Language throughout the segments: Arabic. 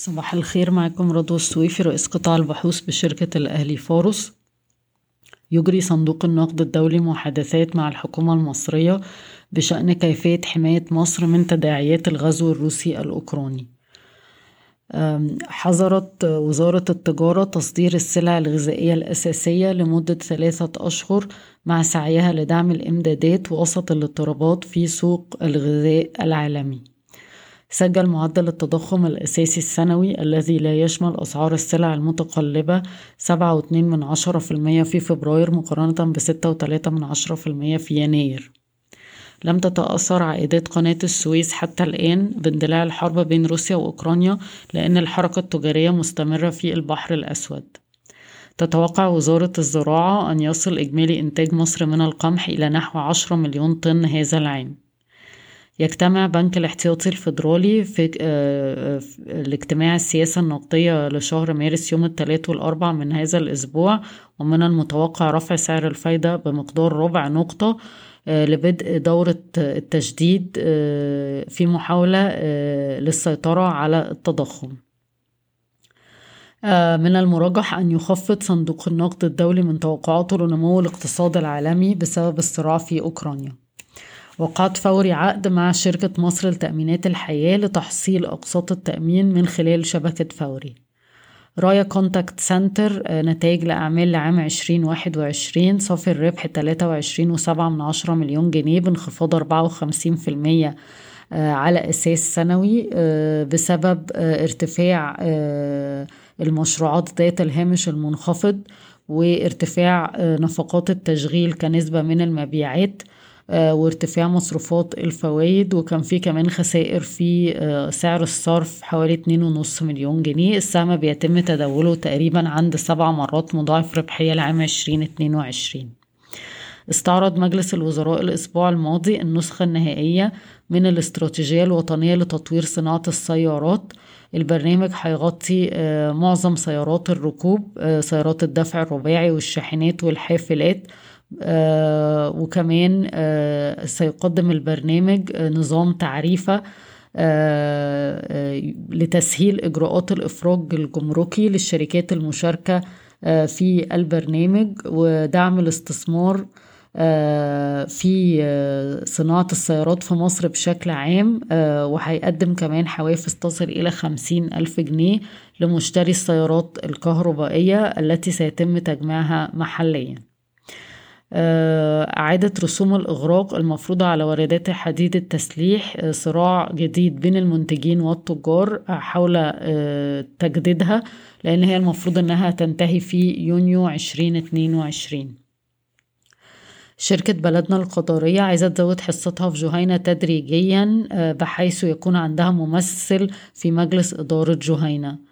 صباح الخير معكم رضوى السويفي رئيس قطاع البحوث بشركة الأهلي فارس يجري صندوق النقد الدولي محادثات مع الحكومة المصرية بشأن كيفية حماية مصر من تداعيات الغزو الروسي الأوكراني. حظرت وزارة التجارة تصدير السلع الغذائية الأساسية لمدة ثلاثة أشهر مع سعيها لدعم الإمدادات وسط الاضطرابات في سوق الغذاء العالمي. سجل معدل التضخم الأساسي السنوي الذي لا يشمل أسعار السلع المتقلبة سبعة واتنين من عشرة في المية في فبراير مقارنة من عشرة في المية في يناير. لم تتأثر عائدات قناة السويس حتى الآن باندلاع الحرب بين روسيا وأوكرانيا لأن الحركة التجارية مستمرة في البحر الأسود. تتوقع وزارة الزراعة أن يصل إجمالي إنتاج مصر من القمح إلى نحو عشرة مليون طن هذا العام. يجتمع بنك الاحتياطي الفيدرالي في الاجتماع السياسة النقدية لشهر مارس يوم الثلاث والأربع من هذا الأسبوع ومن المتوقع رفع سعر الفايدة بمقدار ربع نقطة لبدء دورة التجديد في محاولة للسيطرة على التضخم. من المرجح أن يخفض صندوق النقد الدولي من توقعاته لنمو الاقتصاد العالمي بسبب الصراع في أوكرانيا. وقعت فوري عقد مع شركة مصر لتأمينات الحياة لتحصيل أقساط التأمين من خلال شبكة فوري. رايا Contact Center نتائج لأعمال لعام عشرين واحد وعشرين صافي الربح تلاتة وعشرين وسبعة من عشرة مليون جنيه بانخفاض أربعة وخمسين في المية على أساس سنوي بسبب ارتفاع المشروعات ذات الهامش المنخفض وارتفاع نفقات التشغيل كنسبة من المبيعات. وارتفاع مصروفات الفوائد وكان في كمان خسائر في سعر الصرف حوالي اتنين ونص مليون جنيه. السهم بيتم تداوله تقريبا عند سبع مرات مضاعف ربحية لعام عشرين اتنين وعشرين. استعرض مجلس الوزراء الأسبوع الماضي النسخة النهائية من الاستراتيجية الوطنية لتطوير صناعة السيارات. البرنامج هيغطي معظم سيارات الركوب سيارات الدفع الرباعي والشاحنات والحافلات آه وكمان آه سيقدم البرنامج آه نظام تعريفة لتسهيل إجراءات الإفراج الجمركي للشركات المشاركة في البرنامج ودعم الاستثمار في صناعة السيارات في مصر بشكل عام وهيقدم كمان حوافز تصل إلى خمسين ألف جنيه لمشتري السيارات الكهربائية التي سيتم تجميعها محلياً. إعادة رسوم الإغراق المفروضة على واردات حديد التسليح صراع جديد بين المنتجين والتجار حول تجديدها لأن هي المفروض أنها تنتهي في يونيو عشرين اتنين وعشرين. شركة بلدنا القطرية عايزة تزود حصتها في جهينة تدريجيا بحيث يكون عندها ممثل في مجلس إدارة جهينة.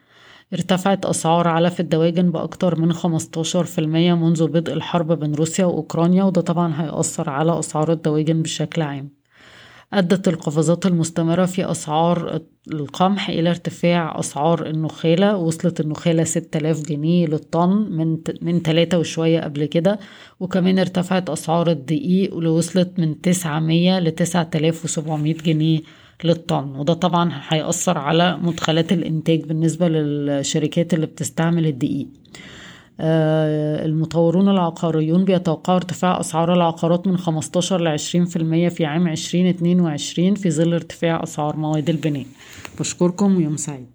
ارتفعت أسعار علف الدواجن بأكتر من 15% منذ بدء الحرب بين روسيا وأوكرانيا وده طبعا هيأثر على أسعار الدواجن بشكل عام. أدت القفزات المستمرة في أسعار القمح إلى ارتفاع أسعار النخالة وصلت النخالة 6000 جنيه للطن من من وشوية قبل كده وكمان ارتفعت أسعار الدقيق واللي وصلت من 900 ل 9700 جنيه للطن. وده طبعا هيأثر على مدخلات الإنتاج بالنسبة للشركات اللي بتستعمل الدقيق. المطورون العقاريون بيتوقعوا ارتفاع أسعار العقارات من 15 ل 20% في عام 2022 في ظل ارتفاع أسعار مواد البناء. بشكركم ويوم سعيد.